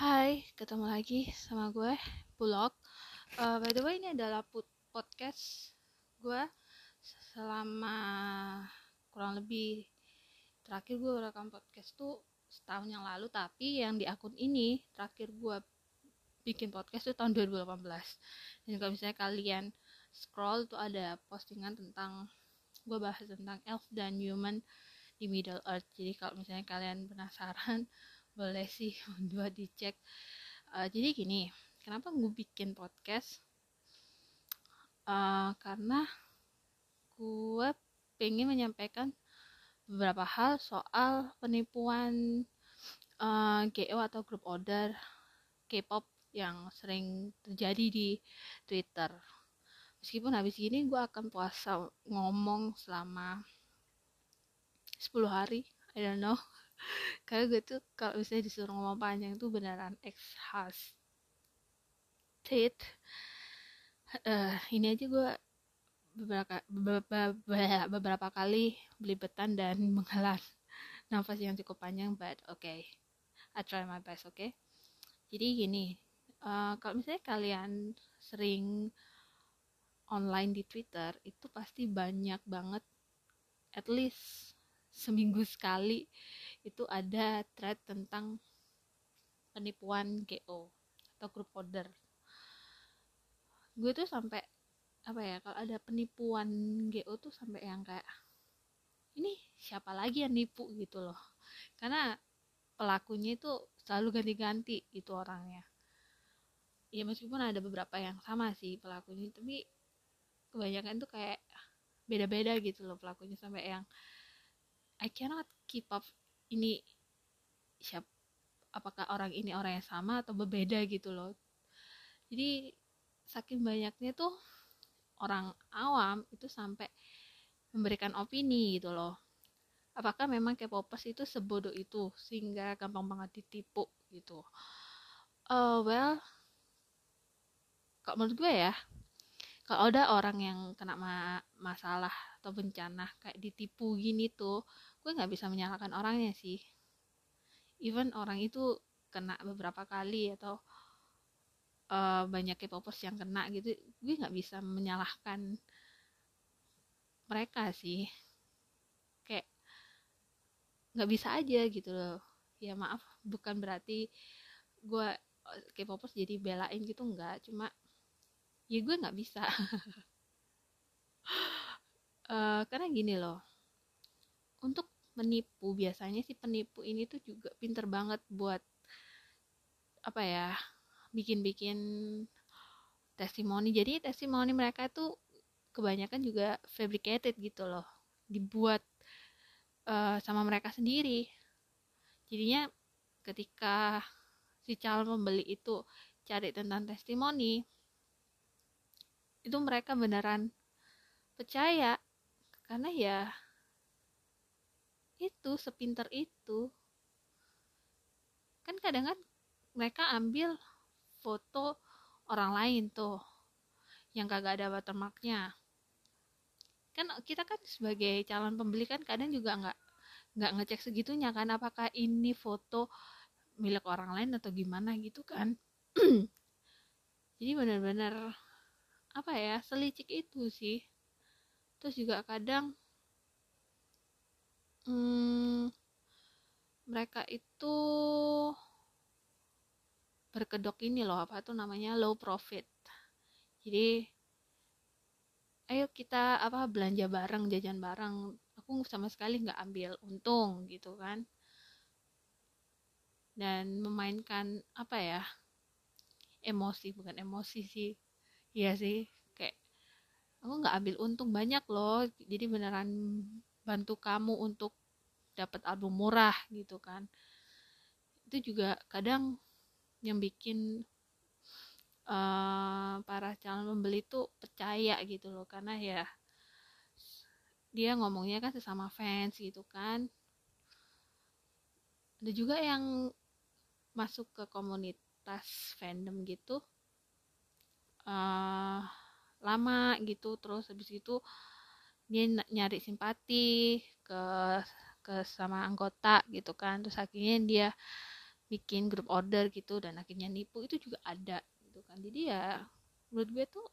Hai, ketemu lagi sama gue, Bulog. Uh, by the way, ini adalah podcast gue selama kurang lebih terakhir gue rekam podcast tuh setahun yang lalu, tapi yang di akun ini terakhir gue bikin podcast tuh tahun 2018. Dan kalau misalnya kalian scroll tuh ada postingan tentang gue bahas tentang elf dan human di Middle Earth. Jadi kalau misalnya kalian penasaran boleh sih buat dicek. Uh, jadi gini kenapa gue bikin podcast? Uh, karena gue pengen menyampaikan beberapa hal soal penipuan uh, GO atau group order K-pop yang sering terjadi di Twitter. Meskipun habis ini gue akan puasa ngomong selama 10 hari, I don't know karena gue tuh kalau misalnya disuruh ngomong panjang tuh beneran exhausted uh, ini aja gue beberapa beberapa, beberapa kali belibetan dan menghela nafas yang cukup panjang but okay I try my best oke okay? jadi gini uh, kalau misalnya kalian sering online di Twitter itu pasti banyak banget at least seminggu sekali itu ada thread tentang penipuan GO atau group order. Gue tuh sampai apa ya kalau ada penipuan GO tuh sampai yang kayak ini siapa lagi yang nipu? gitu loh. Karena pelakunya itu selalu ganti-ganti itu orangnya. Ya meskipun ada beberapa yang sama sih pelakunya tapi kebanyakan tuh kayak beda-beda gitu loh pelakunya. Sampai yang I cannot keep up ini siap apakah orang ini orang yang sama atau berbeda gitu loh. Jadi saking banyaknya tuh orang awam itu sampai memberikan opini gitu loh. Apakah memang K-popers itu sebodoh itu sehingga gampang banget ditipu gitu? Uh, well kalau menurut gue ya kalau ada orang yang kena ma masalah atau bencana kayak ditipu gini tuh gue nggak bisa menyalahkan orangnya sih. Even orang itu kena beberapa kali atau uh, banyak K-popers yang kena gitu gue nggak bisa menyalahkan mereka sih. Kayak nggak bisa aja gitu loh. Ya maaf bukan berarti gue K-popers jadi belain gitu nggak. Cuma ya gue nggak bisa uh, karena gini loh untuk menipu biasanya si penipu ini tuh juga pinter banget buat apa ya bikin-bikin testimoni. Jadi testimoni mereka tuh kebanyakan juga fabricated gitu loh dibuat uh, sama mereka sendiri. Jadinya ketika si calon pembeli itu cari tentang testimoni itu mereka beneran percaya karena ya itu sepinter itu. Kan kadang kan mereka ambil foto orang lain tuh yang kagak ada watermarknya. Kan kita kan sebagai calon pembeli kan kadang juga nggak nggak ngecek segitunya kan apakah ini foto milik orang lain atau gimana gitu kan. Jadi benar-benar apa ya selicik itu sih terus juga kadang hmm, mereka itu berkedok ini loh apa tuh namanya low profit. Jadi ayo kita apa belanja bareng jajan bareng. Aku sama sekali nggak ambil untung gitu kan. Dan memainkan apa ya emosi bukan emosi sih. Iya sih kayak aku nggak ambil untung banyak loh. Jadi beneran bantu kamu untuk dapat album murah gitu kan. Itu juga kadang yang bikin uh, para calon pembeli tuh percaya gitu loh. Karena ya dia ngomongnya kan sesama fans gitu kan. Ada juga yang masuk ke komunitas fandom gitu. Uh, lama gitu terus habis itu dia nyari simpati ke ke sama anggota gitu kan. Terus akhirnya dia bikin grup order gitu dan akhirnya nipu itu juga ada gitu kan. Jadi ya menurut gue tuh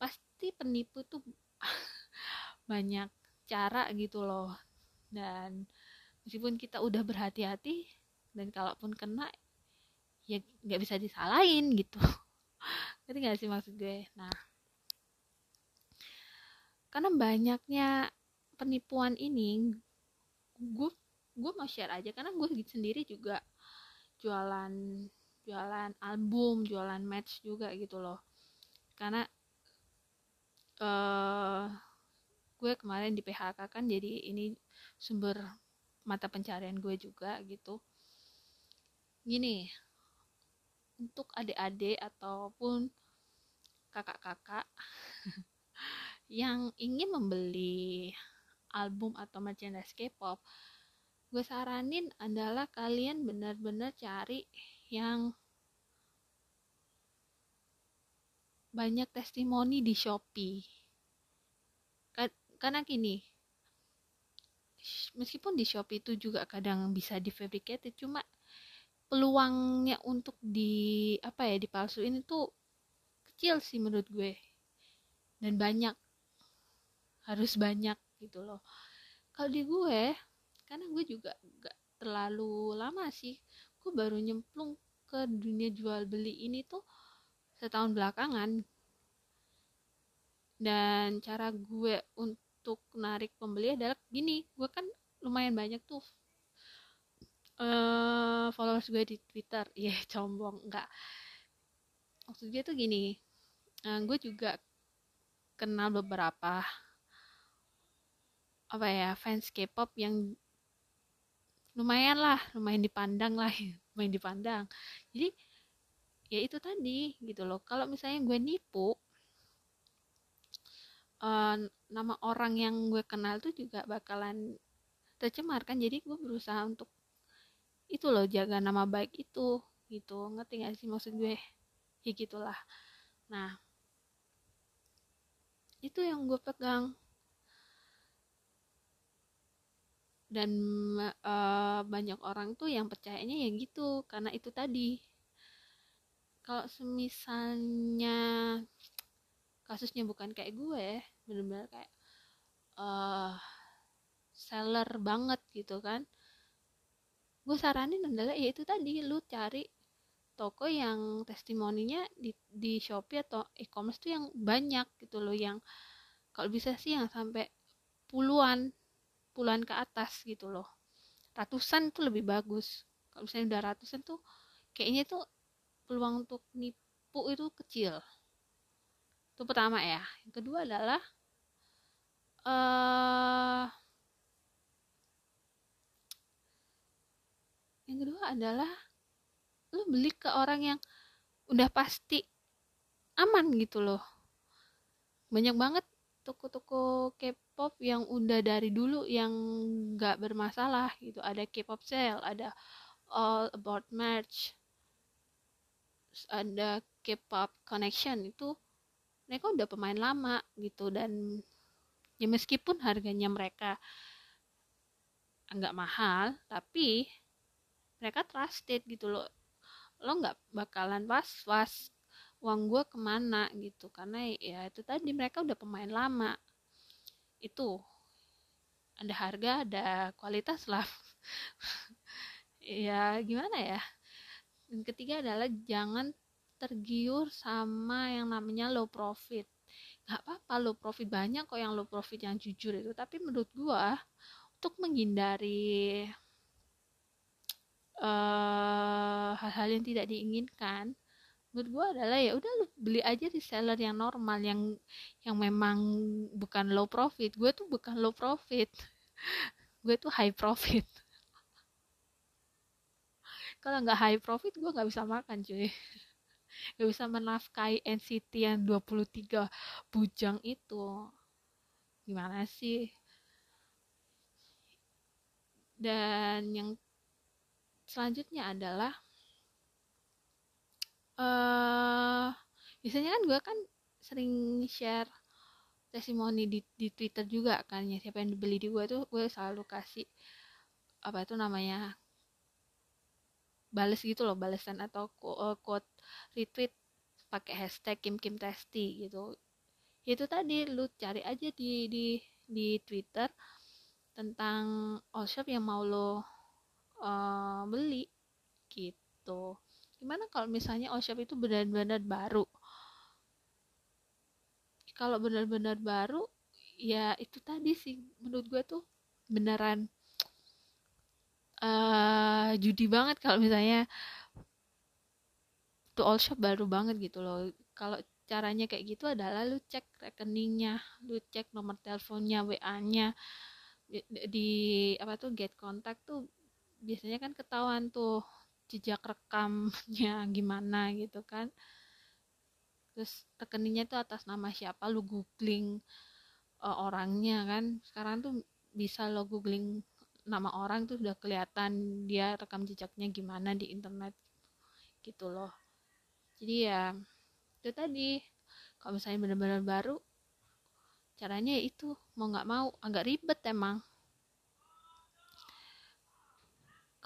pasti penipu tuh banyak cara gitu loh. Dan meskipun kita udah berhati-hati dan kalaupun kena ya nggak bisa disalahin gitu ngerti gak sih maksud gue? Nah karena banyaknya penipuan ini gue gue mau share aja. Karena gue sendiri juga jualan jualan album jualan match juga gitu loh. Karena uh, gue kemarin di PHK kan jadi ini sumber mata pencarian gue juga gitu. Gini untuk adik-adik ataupun kakak-kakak yang ingin membeli album atau merchandise K-pop, gue saranin adalah kalian benar-benar cari yang banyak testimoni di Shopee. Karena gini, meskipun di Shopee itu juga kadang bisa difabricated, cuma peluangnya untuk di apa ya dipalsuin itu kecil sih menurut gue. Dan banyak. Harus banyak gitu loh. Kalau di gue karena gue juga gak terlalu lama sih gue baru nyemplung ke dunia jual beli ini tuh setahun belakangan. Dan cara gue untuk narik pembeli adalah gini gue kan lumayan banyak tuh uh, followers gue di Twitter. Ya yeah, combong enggak. Maksud gue tuh gini. Uh, gue juga kenal beberapa apa ya fans K-pop yang lumayan lah lumayan dipandang lah lumayan dipandang. Jadi ya itu tadi gitu loh. Kalau misalnya gue nipu uh, nama orang yang gue kenal tuh juga bakalan tercemar kan jadi gue berusaha untuk itu loh jaga nama baik itu gitu. Ngerti gak sih maksud gue? Ya gitulah. Nah itu yang gue pegang. Dan uh, banyak orang tuh yang percayanya ya gitu karena itu tadi. Kalau semisalnya kasusnya bukan kayak gue bener-bener kayak uh, seller banget gitu kan gue saranin adalah ya itu tadi lu cari toko yang testimoninya di, di Shopee atau e-commerce tuh yang banyak gitu loh yang kalau bisa sih yang sampai puluhan puluhan ke atas gitu loh. Ratusan tuh lebih bagus. Kalau misalnya udah ratusan tuh kayaknya tuh peluang untuk nipu itu kecil. Itu pertama ya. Yang kedua adalah uh, yang kedua adalah lu beli ke orang yang udah pasti aman gitu loh. Banyak banget toko-toko K-pop yang udah dari dulu yang nggak bermasalah gitu. Ada K-pop sale ada all about merch ada K-pop connection. Itu mereka udah pemain lama gitu dan ya meskipun harganya mereka nggak mahal tapi mereka trusted gitu loh. Lo nggak bakalan was was uang gue ke mana gitu. Karena ya itu tadi mereka udah pemain lama. Itu ada harga ada kualitas lah. Ya gimana ya? Dan ketiga adalah jangan tergiur sama yang namanya low profit. Nggak apa-apa low profit banyak kok yang low profit yang jujur itu. Tapi menurut gue untuk menghindari hal-hal uh, yang tidak diinginkan menurut gue adalah ya udah beli aja di seller yang normal yang yang memang bukan low profit. Gue tuh bukan low profit. Gue tuh high profit. Kalau nggak high profit gue nggak bisa makan cuy. Nggak bisa menafkahi NCT yang 23 bujang itu. Gimana sih? Dan yang selanjutnya adalah uh, biasanya kan gue kan sering share testimoni di, di Twitter juga kan ya. Siapa yang dibeli di gue tuh gue selalu kasih apa itu namanya bales gitu loh balesan atau uh, quote retweet pakai hashtag Kim Kim Testi gitu. Itu tadi lu cari aja di di di Twitter tentang all shop yang mau lo uh, beli gitu. Gimana kalau misalnya all shop itu benar-benar baru? Kalau benar-benar baru ya itu tadi sih menurut gue tuh beneran uh, judi banget kalau misalnya tuh all shop baru banget gitu loh. Kalau caranya kayak gitu adalah lu cek rekeningnya lu cek nomor teleponnya WA-nya di, di apa tuh get kontak tuh biasanya kan ketahuan tuh jejak rekamnya gimana gitu kan. Terus rekeningnya tuh atas nama siapa lu googling uh, orangnya kan. Sekarang tuh bisa lo googling nama orang tuh udah kelihatan dia rekam jejaknya gimana di internet gitu loh. Jadi ya itu tadi. Kalau misalnya benar-benar baru caranya ya itu mau nggak mau agak ribet emang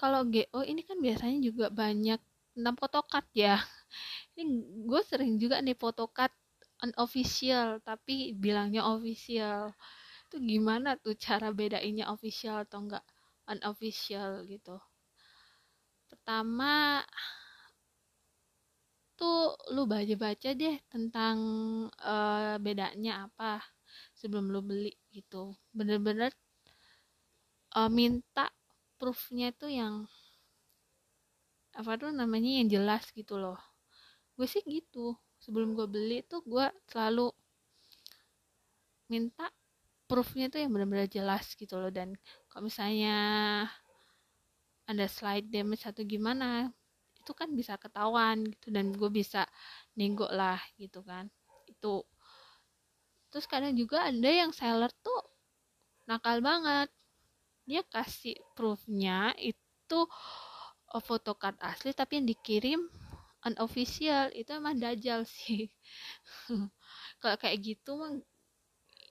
kalau GO ini kan biasanya juga banyak tentang photocard ya. Ini gue sering juga nih photocard unofficial tapi bilangnya official. Itu gimana tuh cara bedainnya official atau enggak unofficial gitu? Pertama tuh lu baca-baca deh tentang uh, bedanya apa sebelum lu beli gitu. Bener-bener uh, minta proofnya tuh yang apa tuh namanya yang jelas gitu loh. Gue sih gitu. Sebelum gue beli tuh gue selalu minta proofnya tuh yang benar-benar jelas gitu loh. Dan kalau misalnya ada slide damage atau gimana itu kan bisa ketahuan gitu. Dan gue bisa nego lah gitu kan. Itu. Terus kadang juga ada yang seller tuh nakal banget dia kasih proofnya itu photocard asli tapi yang dikirim unofficial. Itu emang dajal sih. Kalau kayak gitu mah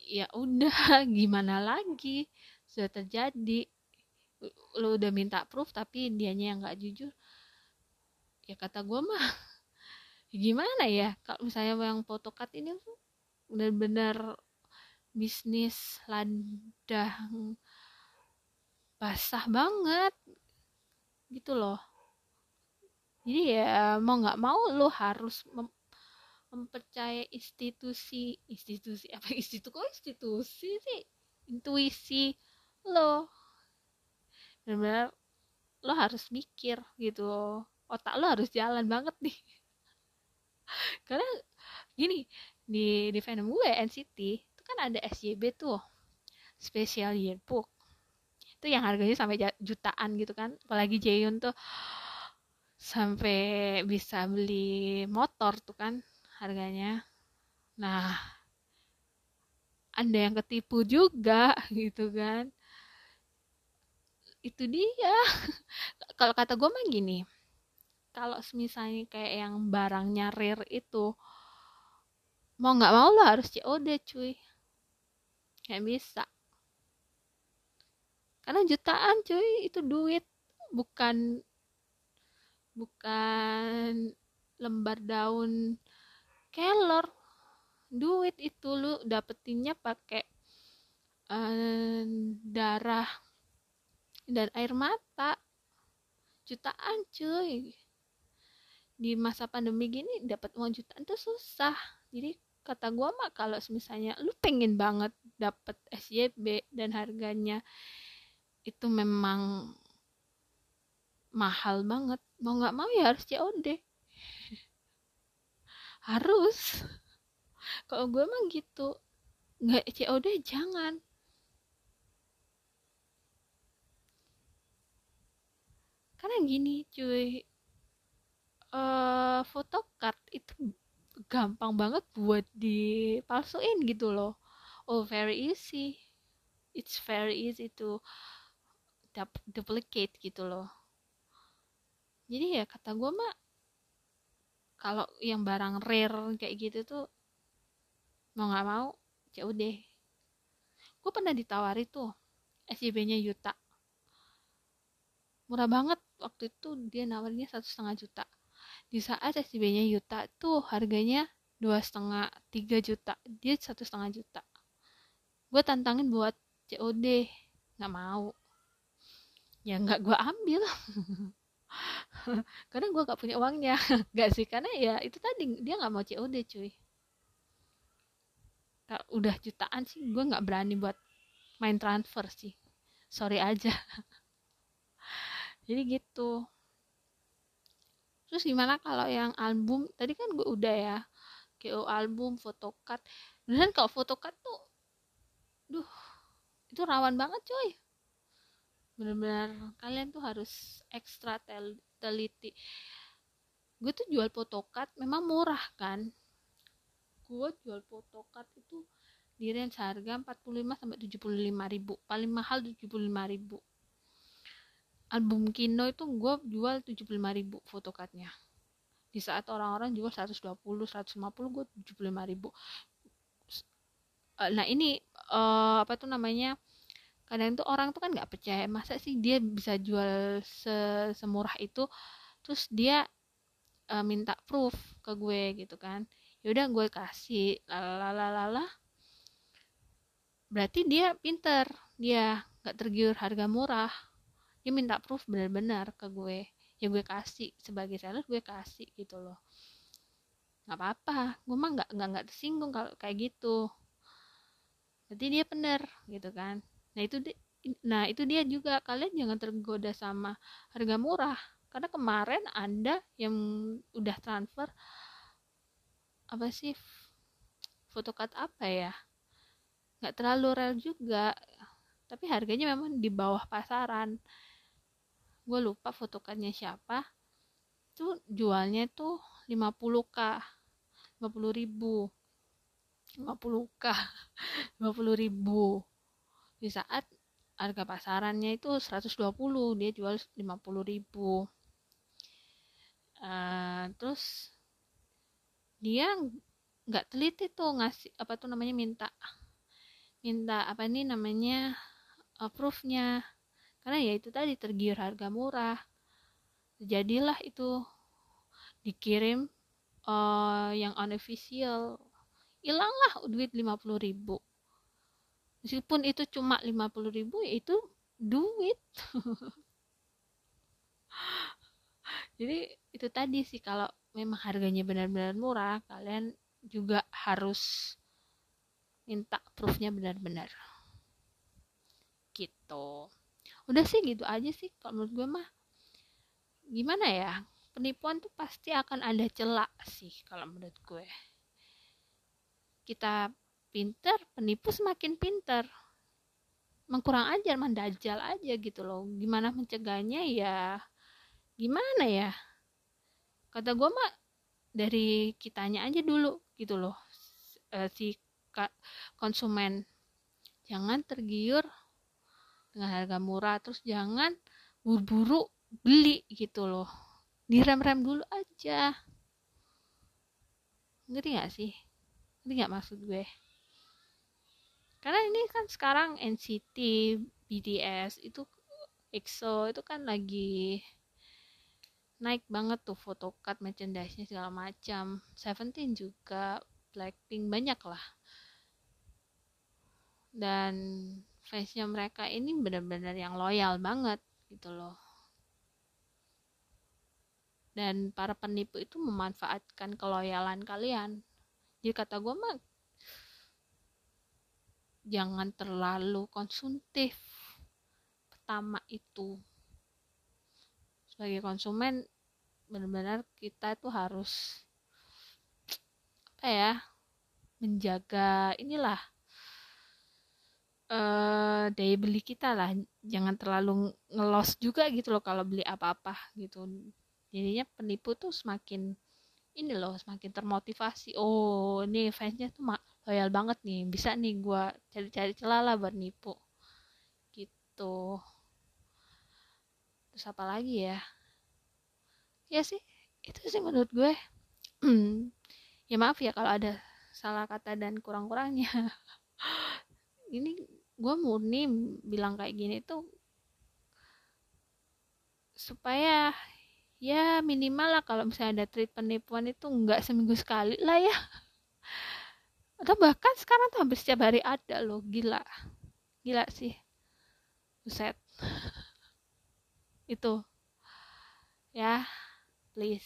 ya udah gimana lagi? Sudah terjadi. Lo udah minta proof tapi dianya yang nggak jujur. Ya kata gue mah gimana ya? Kalau misalnya yang photocard ini benar-benar bisnis ladang basah banget. Gitu loh. Jadi ya mau nggak mau lo harus mem mempercayai institusi institusi apa? Institusi kok institusi sih? Intuisi lo. Benar-benar lo harus mikir gitu otak lo harus jalan banget nih. Karena gini di di fandom gue NCT itu kan ada SJB tuh. Special yearbook itu yang harganya sampai jutaan gitu kan. Apalagi Jaehyun tuh sampai bisa beli motor tuh kan harganya. Nah ada yang ketipu juga gitu kan. Itu dia. Kalau kata gue mah gini kalau misalnya kayak yang barangnya rare itu mau nggak mau lo harus COD cuy. Nggak bisa karena jutaan cuy itu duit. Bukan bukan lembar daun kelor. Duit itu lu dapetinnya pakai uh, darah dan air mata. Jutaan cuy. Di masa pandemi gini dapat uang jutaan tuh susah. Jadi kata gua mah kalau misalnya lu pengen banget dapet SJB dan harganya itu memang mahal banget. Mau nggak mau ya harus COD harus. Kalau gue emang gitu. Nggak COD jangan. Karena gini cuy. Uh, photocard itu gampang banget buat dipalsuin gitu loh. Oh very easy. It's very easy to duplicate gitu loh. Jadi ya kata gue mah kalau yang barang rare kayak gitu tuh mau nggak mau COD gue pernah ditawari tuh SJB nya Yuta. Murah banget waktu itu dia nawarnya satu setengah juta. Di saat SCB nya juta tuh harganya dua setengah tiga juta. Dia satu setengah juta. Gue tantangin buat COD nggak mau ya nggak gue ambil. Karena gue gak punya uangnya. Gak sih karena ya itu tadi dia nggak mau COD cuy. Udah jutaan sih gue nggak berani buat main transfer sih. Sorry aja. Jadi gitu. Terus gimana kalau yang album? Tadi kan gue udah ya KO album photocard dan kalau photocard tuh duh itu rawan banget coy benar-benar kalian tuh harus ekstra tel teliti. Gue tuh jual photocard memang murah kan? Gue jual photocard itu di range harga 45 sampai 75 ribu. Paling mahal 75 ribu. Album Kino itu gue jual 75 ribu photocardnya di saat orang-orang jual 120 150 gue 75 ribu. Nah ini uh, apa tuh namanya kadang tuh orang tuh kan nggak percaya masa sih dia bisa jual se semurah itu? Terus dia uh, minta proof ke gue gitu kan. Yaudah gue kasih lalalala berarti dia pinter dia nggak tergiur harga murah. Dia minta proof benar-benar ke gue. Ya gue kasih sebagai seller gue kasih gitu loh. Nggak apa-apa gue mah nggak nggak nggak tersinggung kalau kayak gitu. Berarti dia benar gitu kan nah itu di, nah itu dia juga. Kalian jangan tergoda sama harga murah. Karena kemarin anda yang udah transfer apa sih photocard apa ya? Nggak terlalu rare juga. Tapi harganya memang di bawah pasaran. Gue lupa photocardnya siapa. Itu jualnya tuh 50k 50 ribu. 50k 50 ribu di saat harga pasarannya itu 120 dia jual 50 ribu. Uh, terus dia nggak teliti tuh ngasih apa tuh namanya minta minta apa ini namanya approve-nya karena ya itu tadi tergiur harga murah. Jadilah itu dikirim uh, yang unofficial. Hilanglah duit 50 ribu meskipun itu cuma 50 ribu ya itu duit. Jadi itu tadi sih kalau memang harganya benar-benar murah kalian juga harus minta proofnya benar-benar. Gitu. Udah sih gitu aja sih kalau menurut gue mah. Gimana ya penipuan tuh pasti akan ada celak sih kalau menurut gue. Kita pinter penipu semakin pinter. Mengkurang ajar mendajal aja gitu loh. Gimana mencegahnya? Ya gimana ya? Kata gue mah dari kitanya aja dulu gitu loh. E, si konsumen. Jangan tergiur dengan harga murah. Terus jangan buru-buru beli gitu loh. Direm-rem dulu aja. Ngerti gak sih? Ngerti gak maksud gue karena ini kan sekarang NCT BTS itu EXO itu kan lagi naik banget tuh photocard merchandise-nya segala macam. Seventeen juga Blackpink banyak lah. Dan fansnya mereka ini benar-benar yang loyal banget gitu loh. Dan para penipu itu memanfaatkan keloyalan kalian. Jadi kata gue mah jangan terlalu konsumtif. Pertama itu. Sebagai konsumen benar-benar kita itu harus apa ya menjaga inilah uh, daya beli kita lah. Jangan terlalu ngelos juga gitu loh kalau beli apa-apa gitu. Jadinya penipu tuh semakin ini loh semakin termotivasi. Oh ini fansnya tuh loyal banget nih. Bisa nih gue cari-cari celah lah buat nipu. Gitu. Terus apa lagi ya? Ya sih itu sih menurut gue. Ya maaf ya kalau ada salah kata dan kurang-kurangnya. Ini gue murni bilang kayak gini tuh supaya ya minimal lah kalau misalnya ada treat penipuan itu nggak seminggu sekali lah ya atau bahkan sekarang tuh hampir setiap hari ada loh gila. Gila sih. Buset. Itu. Ya please.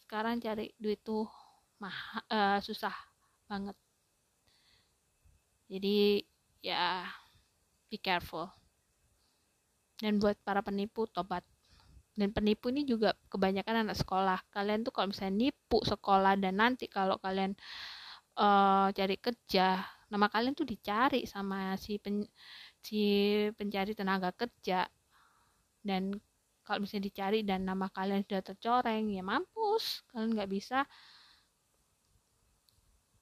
Sekarang cari duit tuh mah uh, susah banget. Jadi ya be careful. Dan buat para penipu tobat. Dan penipu ini juga kebanyakan anak sekolah. Kalian tuh kalau misalnya nipu sekolah dan nanti kalau kalian uh, cari kerja nama kalian tuh dicari sama si pen, si pencari tenaga kerja. Dan kalau misalnya dicari dan nama kalian sudah tercoreng ya mampus kalian nggak bisa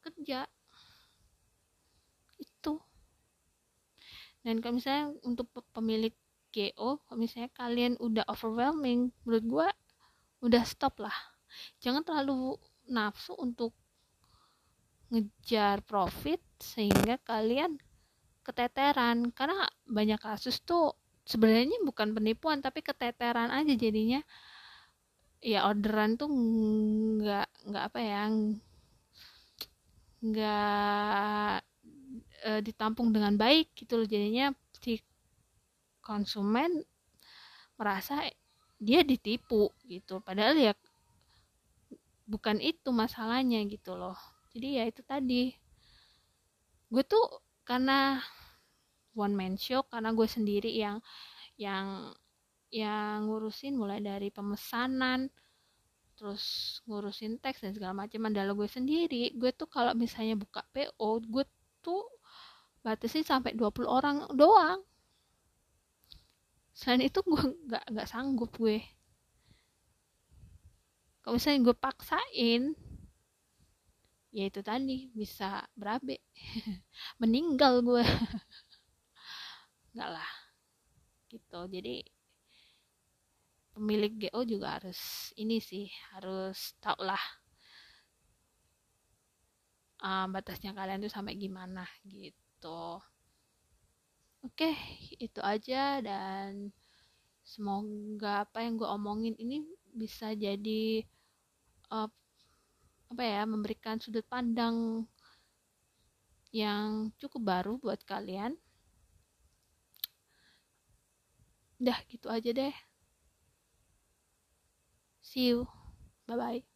kerja. Itu. Dan kalau misalnya untuk pemilik GO kalau misalnya kalian udah overwhelming menurut gue udah stop lah jangan terlalu nafsu untuk ngejar profit sehingga kalian keteteran. Karena banyak kasus tuh sebenarnya bukan penipuan tapi keteteran aja jadinya. Ya orderan tuh nggak nggak apa ya nggak e, ditampung dengan baik gitu loh. Jadinya si konsumen merasa dia ditipu gitu. Padahal ya bukan itu masalahnya gitu loh. Jadi ya itu tadi. Gue tuh karena one man show karena gue sendiri yang yang yang ngurusin mulai dari pemesanan terus ngurusin teks dan segala macam adalah gue sendiri. Gue tuh kalau misalnya buka PO gue tuh batasi sampai 20 orang doang. Selain itu gue nggak nggak sanggup gue kalau misalnya gue paksain. Ya itu tadi bisa berabe. Meninggal gue. Nggak lah. Gitu. Jadi pemilik GO juga harus ini sih harus tau lah uh, batasnya kalian tuh sampai gimana gitu. Oke, itu aja. Dan semoga apa yang gue omongin ini bisa jadi uh, apa ya memberikan sudut pandang yang cukup baru buat kalian. Udah gitu aja deh. See you. Bye bye.